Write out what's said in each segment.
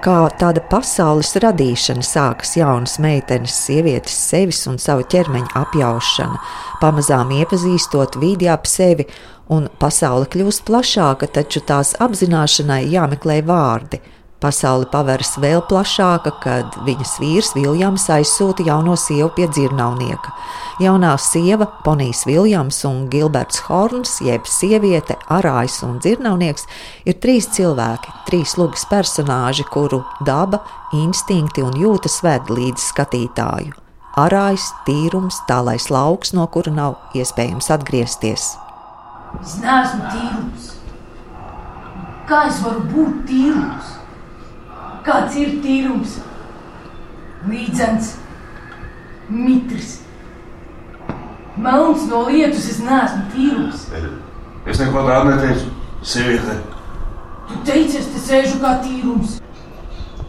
Kā tāda pasaules radīšana sākas jaunas meitenes, sievietes sevis un savu ķermeņa apjaušana, pamazām iepazīstot vidi ap sevi, un pasaule kļūst plašāka, taču tās apzināšanai jāmeklē vārdi. Pasaule paveras vēl plašāka, kad viņas vīrs Viljams aizsūta jauno sievu pie dzirnavnieka. Jaunā sieva, Ponijs Viljams un Gilberts Horns, jeb sieviete, arājs un dzirnavnieks, ir trīs cilvēki, trīs lugas personāži, kuru daba, instinkti un jūtas ved līdz skatītāju. Arājs, tīrums, tālais lauks, no kura nav iespējams atgriezties. Es neesmu tīrums. Kā es varu būt tīrums? Kāds ir tīrums? Līdzens, mitrs. Melns no lietus, es neesmu tīrums. Es neko tādu neteicu. Sieviete, Tu teici, es te sēžu kā tīrums.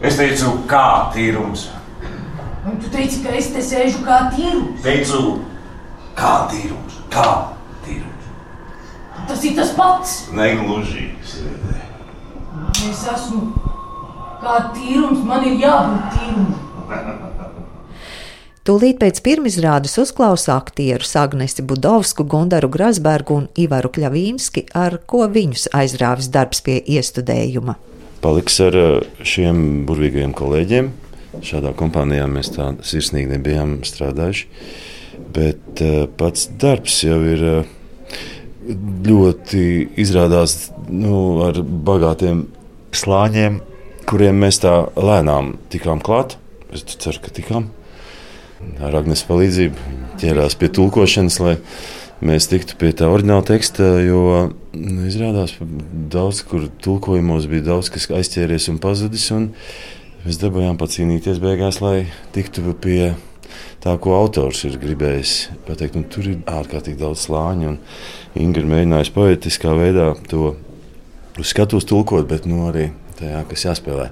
es teicu, kā tīrums. Un tu teici, ka es te sēžu kā tīrums. Teicu, kā tīrums. Kā tīrums. Tas ir tas pats. Negluži, sieviete. Es esmu kā tīrums, man ir jābūt tīrumam. Tūlīt pēc pirmizrādes uzklausa aktierus Agnesi Budovsku, Gundaru Grasbergu un Ivaru Kļavīnski, ar ko viņus aizrāvis darbs pie iestudējuma. Paliks ar eh, šiem burvīgajiem kolēģiem. Šādā kompānijā mēs tā sirsnīgi nebijām strādājuši. Bet eh, pats darbs jau ir eh, ļoti izrādās nu, ar bagātiem slāņiem, kuriem mēs tā lēnām tikām klāt. Es ceru, ka tikām ar Agnēs palīdzību ķērās pie tulkošanas, lai mēs tiktu pie tā oriģināla teksta. Jo nu, izrādās, ka daudz kur tulkojumos bija daudz kas aizķēries un pazudis. Un mēs dabūjām pacīnīties beigās, lai tiktu pie tā, ko autors ir gribējis pateikt. Un tur ir ārkārtīgi daudz slāņu. Inga ir mēģinājusi poetiskā veidā to uz skatuves tulkot, bet nu, arī tajā, kas jāspēlē.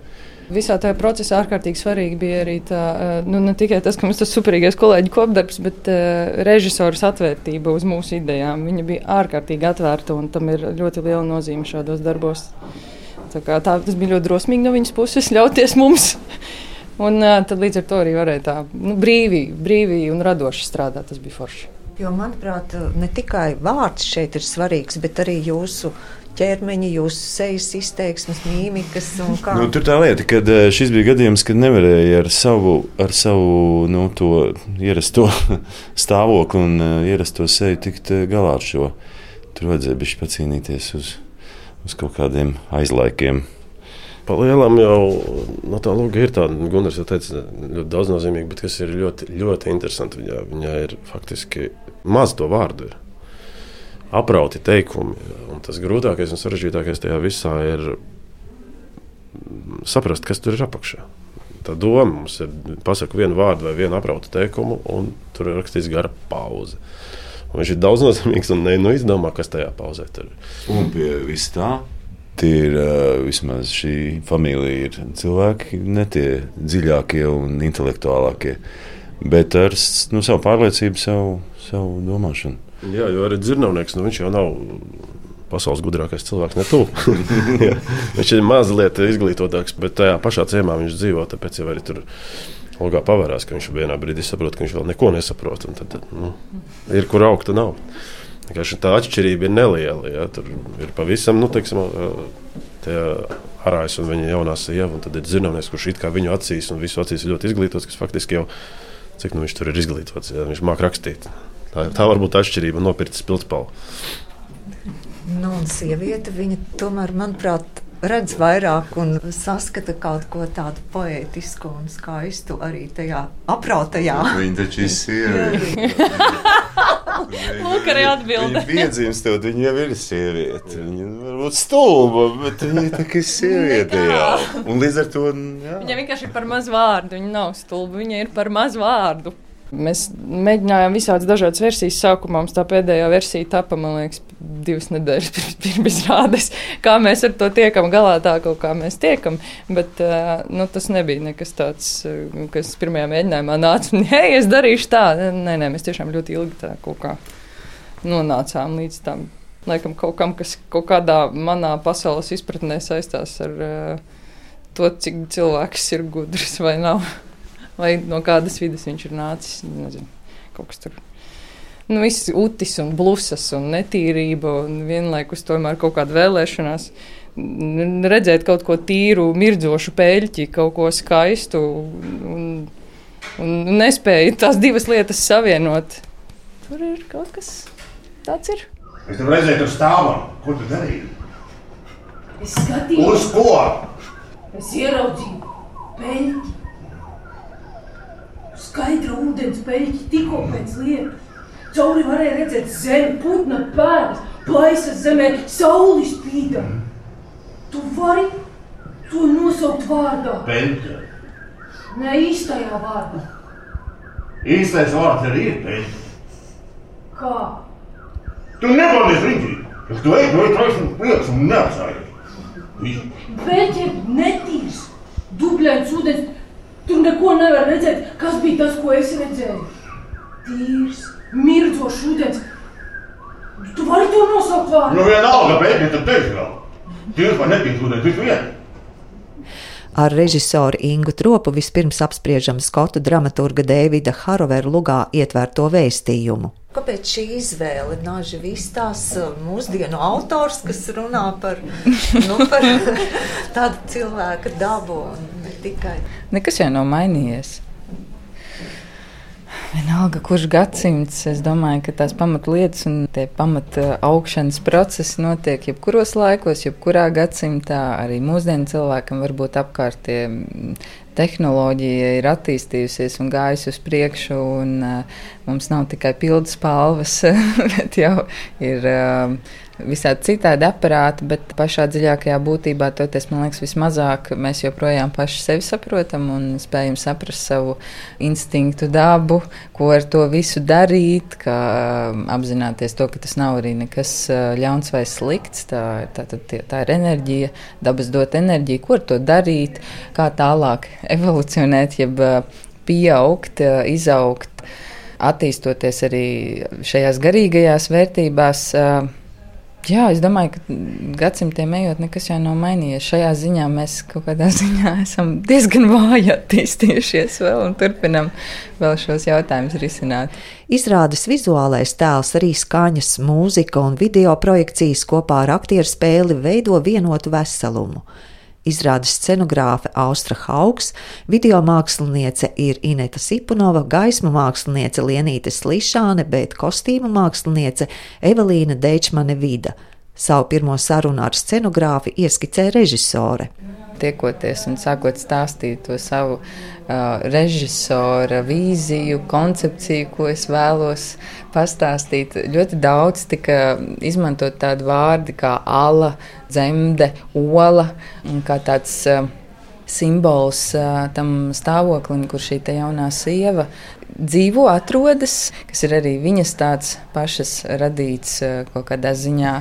Visā tajā procesā ārkārtīgi svarīgi bija arī tā, nu, ne tikai tas, ka mums tas superīgais kolēģi kopdarbs, bet uh, režisors atvērtība uz mūsu idejām. Viņa bija ārkārtīgi atvērta un tam ir ļoti liela nozīme šādos darbos. Tā kā, tā, tas bija ļoti drosmīgi no viņas puses ļauties mums. Un uh, tad līdz ar to arī varēja tā nu, brīvi, brīvi un radoši strādāt. Tas bija forši. Jo, manuprāt, ne tikai vārds šeit ir svarīgs, bet arī jūsu ķermeņa, jūsu sejas izteiksmes, mīmikas. Nu, tur tā lieta, ka šis bija gadījums, kad nevarēja ar savu, ar savu nu, ierasto stāvokli un ierasto seju tikt galā ar šo. Tur vajadzēja bišķi pacīnīties uz, uz kaut kādiem aizlaikiem. Palielam jau no tā lūga ir tāda, Gunārs jau teica, ļoti daudznozīmīga, bet kas ir ļoti, ļoti interesanti. Viņā, viņā ir faktiski maz to vārdu. Ir aprauti teikumi. Un tas grūtākais un sarežģītākais tajā visā ir saprast, kas tur ir apakšā. Tā doma mums ir pasakot vienu vārdu vai vienu aprautu teikumu, un tur ir rakstīts gara pauze. Un viņš ir daudznozīmīgs un nu izdomā, kas tajā pauzē tur ir. Un pie vis tā. Tie ir vismaz šī familija, ir cilvēki, ne tie dziļākie un intelektuālākie, bet ar nu, savu pārliecību, savu, savu domāšanu. Jā, jo arī dzirnavnieks, nu, viņš jau nav pasaules gudrākais cilvēks, viņš ir mazliet izglītotāks, bet tajā pašā ciemā viņš dzīvo. Tāpēc jau arī tur Olgā pavērās, ka viņš vienā brīdī saprot, ka viņš vēl neko nesaprot. Tad nu, ir kur augt, nav. Tā atšķirība ir neliela. Ja? Tur ir pavisam, nu, teiksim, arājas un viņa jaunā sieva. Tad ir zināms, kurš it kā viņu acīs un visu acīs ļoti izglītots, kas faktiski jau cik nu, viņš tur ir izglītots. Ja? Viņš māca rakstīt. Tā, tā var būt atšķirība no pirts pildspalva. Nu, un sieviete, viņa tomēr, manuprāt, redz vairāk un saskata kaut ko tādu poētisku un skaistu arī tajā aprautajā. Viņa taču ir sieviete. Lūk, arī atbilde. Viņa piedzimstot, viņa jau ir sieviete. Viņa varbūt stulba, bet viņa tā kā ir sieviete jau. Un līdz ar to. Jā. Viņa vienkārši ir par maz vārdu. Viņa nav stulba, viņa ir par maz vārdu. Mēs mēģinājām visādas dažādas versijas. Sākumā mums tā pēdējā versija tapa, man liekas, divas nedēļas pirms izrādes. Kā mēs ar to tiekam galā, tā kaut kā mēs tiekam. Bet nu, tas nebija nekas tāds, kas pirmajā mēģinājumā nāca hei, es darīšu tā. Nē, nē, mēs tiešām ļoti ilgi tā kaut kā nonācām līdz tam. Laikam kaut kam, kas kaut kādā manā pasaules izpratnē saistās ar to, cik cilvēks ir gudrs vai nav. Vai no kādas vidas viņš ir nācis. Nezinu, kaut kas tur. Nu, viss utis un blusas un netīrība un vienlaikus tomēr kaut kāda vēlēšanās. Redzēt kaut ko tīru, mirdzošu peļķi, kaut ko skaistu un, un nespēju tās divas lietas savienot. Tur ir kaut kas tāds. Ir. Es tev redzēju, tur stāvam. Ko tu darīji? Es skatījos, Uz ko? es ieraudzīju peļķi. Skaidra ūdens peļķi tikko pēc lietu. Cauri varēja redzēt zemi, putna pēdas, plaisas zemē, sauli spīda. Tu vari to nosaukt vārdā, Peļķa. ne īstajā vārdā. Īstais vārds arī ir peļķa. Kā? Tu nepaldies riņķī. Es to eju, eju, traisu prieks un neapsāju. Peļķi ir netīrs, dubļains ūdens. Tur neko nevar redzēt, kas bija tas, ko es redzēju. Tīrs, mirdzošs ūdens. Tu vari to nosaukt vārdā. Nu vienalga, peļķa, tad teiks vēl. Tīrs vai netīrs ūdens, visu vienu. Ar režisoru Ingu Tropu vispirms apspriežam skotu dramaturga Dēvida Harovera lugā ietvērto vēstījumu. Kāpēc šī izvēle? Naži Vistās, mūsdienu autors, kas runā par, nu, par tādu cilvēka dabu un ne tikai. Nekas jau nav mainījies. Vienalga, kurš gadsimts, es domāju, ka tās pamatlietas un tie pamata augšanas procesi notiek jebkuros laikos, jebkurā gadsimtā. Arī mūsdienu cilvēkam varbūt apkārt tie mm, tehnoloģija ir attīstījusies un gājusi uz priekšu, un uh, mums nav tikai pildas palvas, bet jau ir uh, visādi citādi aparāti, bet pašā dziļākajā būtībā toties, man liekas, vismazāk mēs joprojām paši sevi saprotam un spējam saprast savu instinktu dabu, ko ar to visu darīt, kā um, apzināties to, ka tas nav arī nekas uh, ļauns vai slikts. Tā, tā, tā, tā, ir enerģija, dabas dot enerģiju, ko ar to darīt, kā tālāk evolucionēt, jeb uh, pieaugt, uh, izaugt, attīstoties arī šajās garīgajās vērtībās. Jā, es domāju, ka gadsimtiem ejot, nekas jau nav mainījies. Šajā ziņā mēs kaut kādā ziņā esam diezgan vāji attīstījušies vēl un turpinam vēl šos jautājumus risināt. Izrādes vizuālais tēls, arī skaņas, mūzika un video projekcijas kopā ar aktieru spēli veido vienotu veselumu. Izrādes scenogrāfe Austra Haugs, video māksliniece ir Ineta Sipunova, gaismu māksliniece Lienīte Slišāne, bet kostīmu māksliniece Evelīna Deičmane Vida. Savu pirmo sarunu ar scenogrāfi ieskicē režisore. Tiekoties un sākot stāstīt to savu uh, režisora vīziju, koncepciju, ko es vēlos pastāstīt, ļoti daudz tika izmantot tādu vārdu kā ala, dzemde, ola un kā tāds. Uh, simbols tam stāvoklim, kur šī jaunā sieva dzīvo, atrodas, kas ir arī viņas tāds pašas radīts kaut kādā ziņā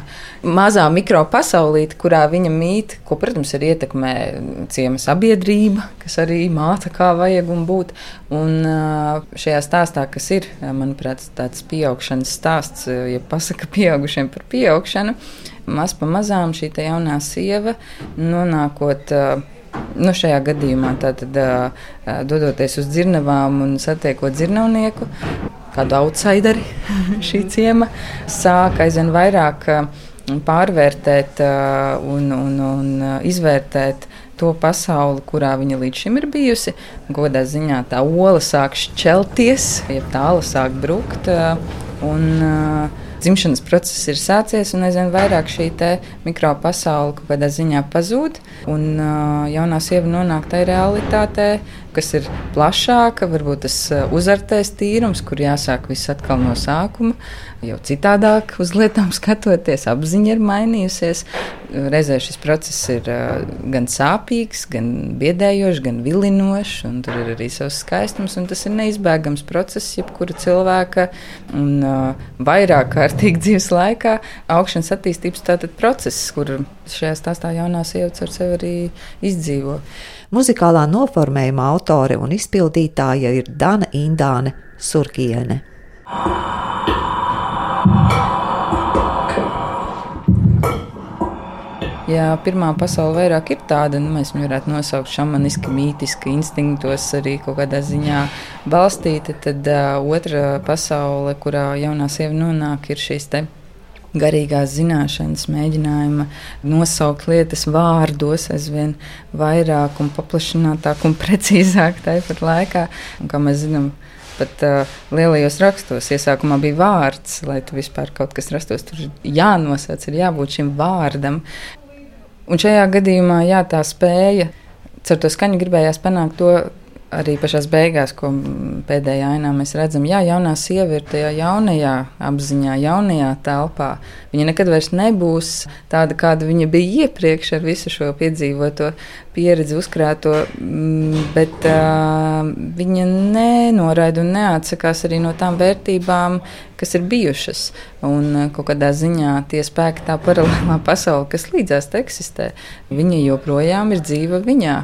mazā mikropasaulīte, kurā viņa mīt, ko, protams, arī ietekmē ciema sabiedrība, kas arī māca, kā vajag un būt. Un šajā stāstā, kas ir, manuprāt, tāds pieaugšanas stāsts, ja pasaka pieaugušiem par pieaugšanu, maz pa mazām šī jaunā sieva nonākot. Nu, šajā gadījumā tātad, dodoties uz dzirnavām un satiekot dzirnavnieku, kādu outsideri šī ciema, sāk aizvien vairāk pārvērtēt un, un, un izvērtēt to pasauli, kurā viņa līdz šim ir bijusi. Godā ziņā tā ola sāk šķelties, jeb tā ala sāk brukt. Un, uh, dzimšanas process ir sācies, un aizvien vairāk šī mikropasaule kaut kādā ziņā pazūd. Un uh, jaunā sieva nonāk tajā realitātē, kas ir plašāka, varbūt tas uzartais tīrums, kur jāsāk viss atkal no sākuma. Jau citādāk uz lietām skatoties, apziņa ir mainījusies. Reizē šis process ir uh, gan sāpīgs, gan biedējošs, gan vilinošs, un tur ir arī savs skaistums. Tas ir neizbēgams process, jebkura cilvēka un uh, vairāk kārtīgi dzīves laikā augšanas attīstības process, kur šajā stāstā jaunā sieva ar sevi arī izdzīvo. Muzikālā noformējuma autore un izpildītāja ir Dana Indāne Surkiene. Ja pirmā pasaule vairāk ir tāda, nu, mēs viņu varētu nosaukt šamaniski, mītiski, instinktos arī kaut kādā ziņā balstīta, tad uh, otra pasaule, kurā jaunā sieva nonāk, ir šīs te garīgās zināšanas, mēģinājuma nosaukt lietas vārdos aizvien vairāk un paplašinātāk un precīzāk tāpat laikā. Un, kā mēs zinām, pat uh, lielajos rakstos iesākumā bija vārds, lai tu vispār kaut kas rastos. Tur jānosauc, ir jābūt šim vārdam. Un šajā gadījumā jā, tā spēja. Ar to skaņu gribējās panākt to, arī pašā beigās, ko pēdējā ainā mēs redzam, jā, jaunā sieva ir tajā jaunajā apziņā, jaunajā telpā. Viņa nekad vairs nebūs tāda, kāda viņa bija iepriekš ar visu šo piedzīvoto pieredzi, uzkrāto, mm, bet uh, viņa nenoraida un neatsakās arī no tām vērtībām, kas ir bijušas. Un kaut kādā ziņā tie spēki, tā paralēlā pasaule, kas līdzās eksistē, viņa joprojām ir dzīva viņā.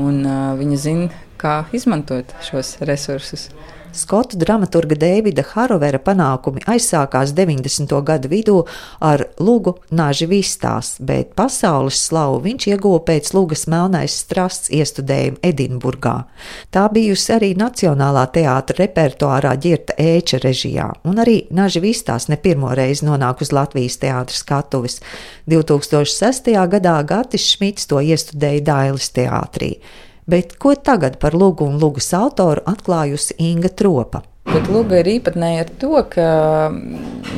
Un, uh, viņa zina, kā izmantot šos resursus. Skotu dramaturga Dēvida Harovera panākumi aizsākās 90. gadu vidū ar Lūgu Nāži Vistās, bet pasaules slavu viņš ieguva pēc Lūgas Melnais strasts iestudējuma Edinburgā. Tā bijusi arī Nacionālā teātra repertuārā ģirta ēča režijā, un arī Nāži Vistās ne pirmo reizi nonāk uz Latvijas teātra skatuves. 2006. gadā Gatis Šmits to iestudēja Dailes teātrī. Bet ko tagad par Lūgu un Lūgas autoru atklājusi Inga Tropa? Bet Lūga ir īpatnēja ar to, ka,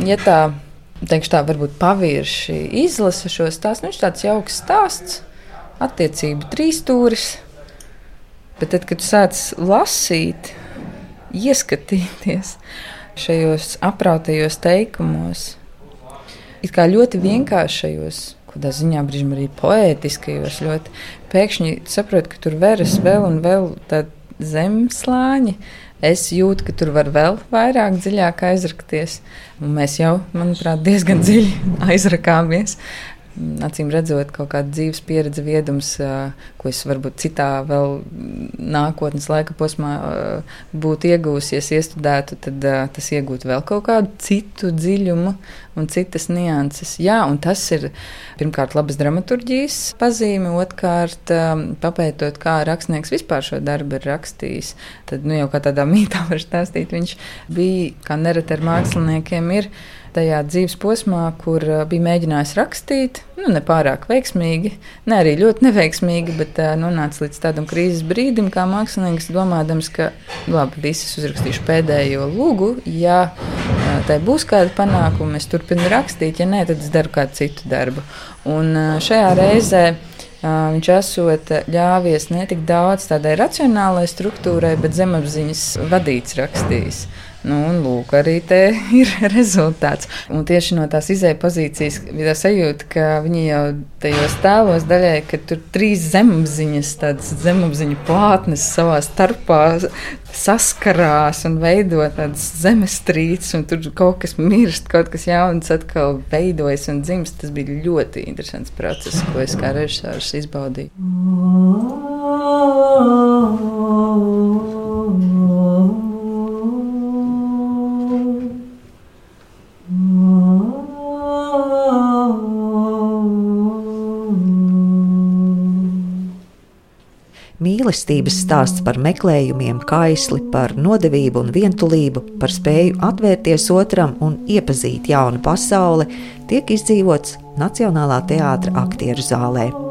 ja tā, teikšu tā, varbūt pavirši izlasa šo stāstu, nu, viņš tāds jauks stāsts, attiecību trīstūris, bet tad, kad tu sāc lasīt, ieskatīties šajos aprautajos teikumos, it kā ļoti vienkāršajos kādā ziņā brīžiem arī poētiskajos ļoti pēkšņi saproti, ka tur veras vēl un vēl tādi zemslāņi. Es jūtu, ka tur var vēl vairāk dziļāk aizrakties. Un mēs jau, manuprāt, diezgan dziļi aizrakāmies acīm redzot, kaut kāda dzīves pieredze, viedums, ko es varbūt citā vēl nākotnes laika posmā būtu iegūsis, ja iestudētu, tad tas iegūtu vēl kaut kādu citu dziļumu un citas nianses. Jā, un tas ir pirmkārt labas dramaturģijas pazīme, otrkārt papētot, kā rakstnieks vispār šo darbu ir rakstījis. Tad, nu jau kā tādā mītā var stāstīt, viņš bija, kā nereti ar māksliniekiem ir tajā dzīves posmā, kur uh, bija mēģinājis rakstīt, nu, ne pārāk veiksmīgi, ne arī ļoti neveiksmīgi, bet uh, nonāca līdz tādam krīzes brīdim, kā mākslinieks, domādams, ka labi, visas uzrakstīšu pēdējo lūgu. Ja uh, tai būs kāda panākuma, es turpinu rakstīt, ja nē, tad es daru kādu citu darbu. Un šajā reizē. Viņš esot ļāvies ne tik daudz tādai racionālai struktūrai, bet zemapziņas vadīts rakstījis. Nu, un lūk, arī te ir rezultāts. Un tieši no tās izēja pozīcijas bija tā sajūta, ka viņi jau tajos tēlos daļai, ka tur trīs zemapziņas, tādas zemapziņu plātnes savā starpā saskarās un veido tādas zemestrīces, un tur kaut kas mirst, kaut kas jauns atkal veidojas un dzimst. Tas bija ļoti interesants process, ko es kā režisors izbaudīju. Mīlestības stāsts par meklējumiem, kaisli, par nodevību un vientulību, par spēju atvērties otram un iepazīt jaunu pasauli, tiek izdzīvots Nacionālā teātra aktieru zālē.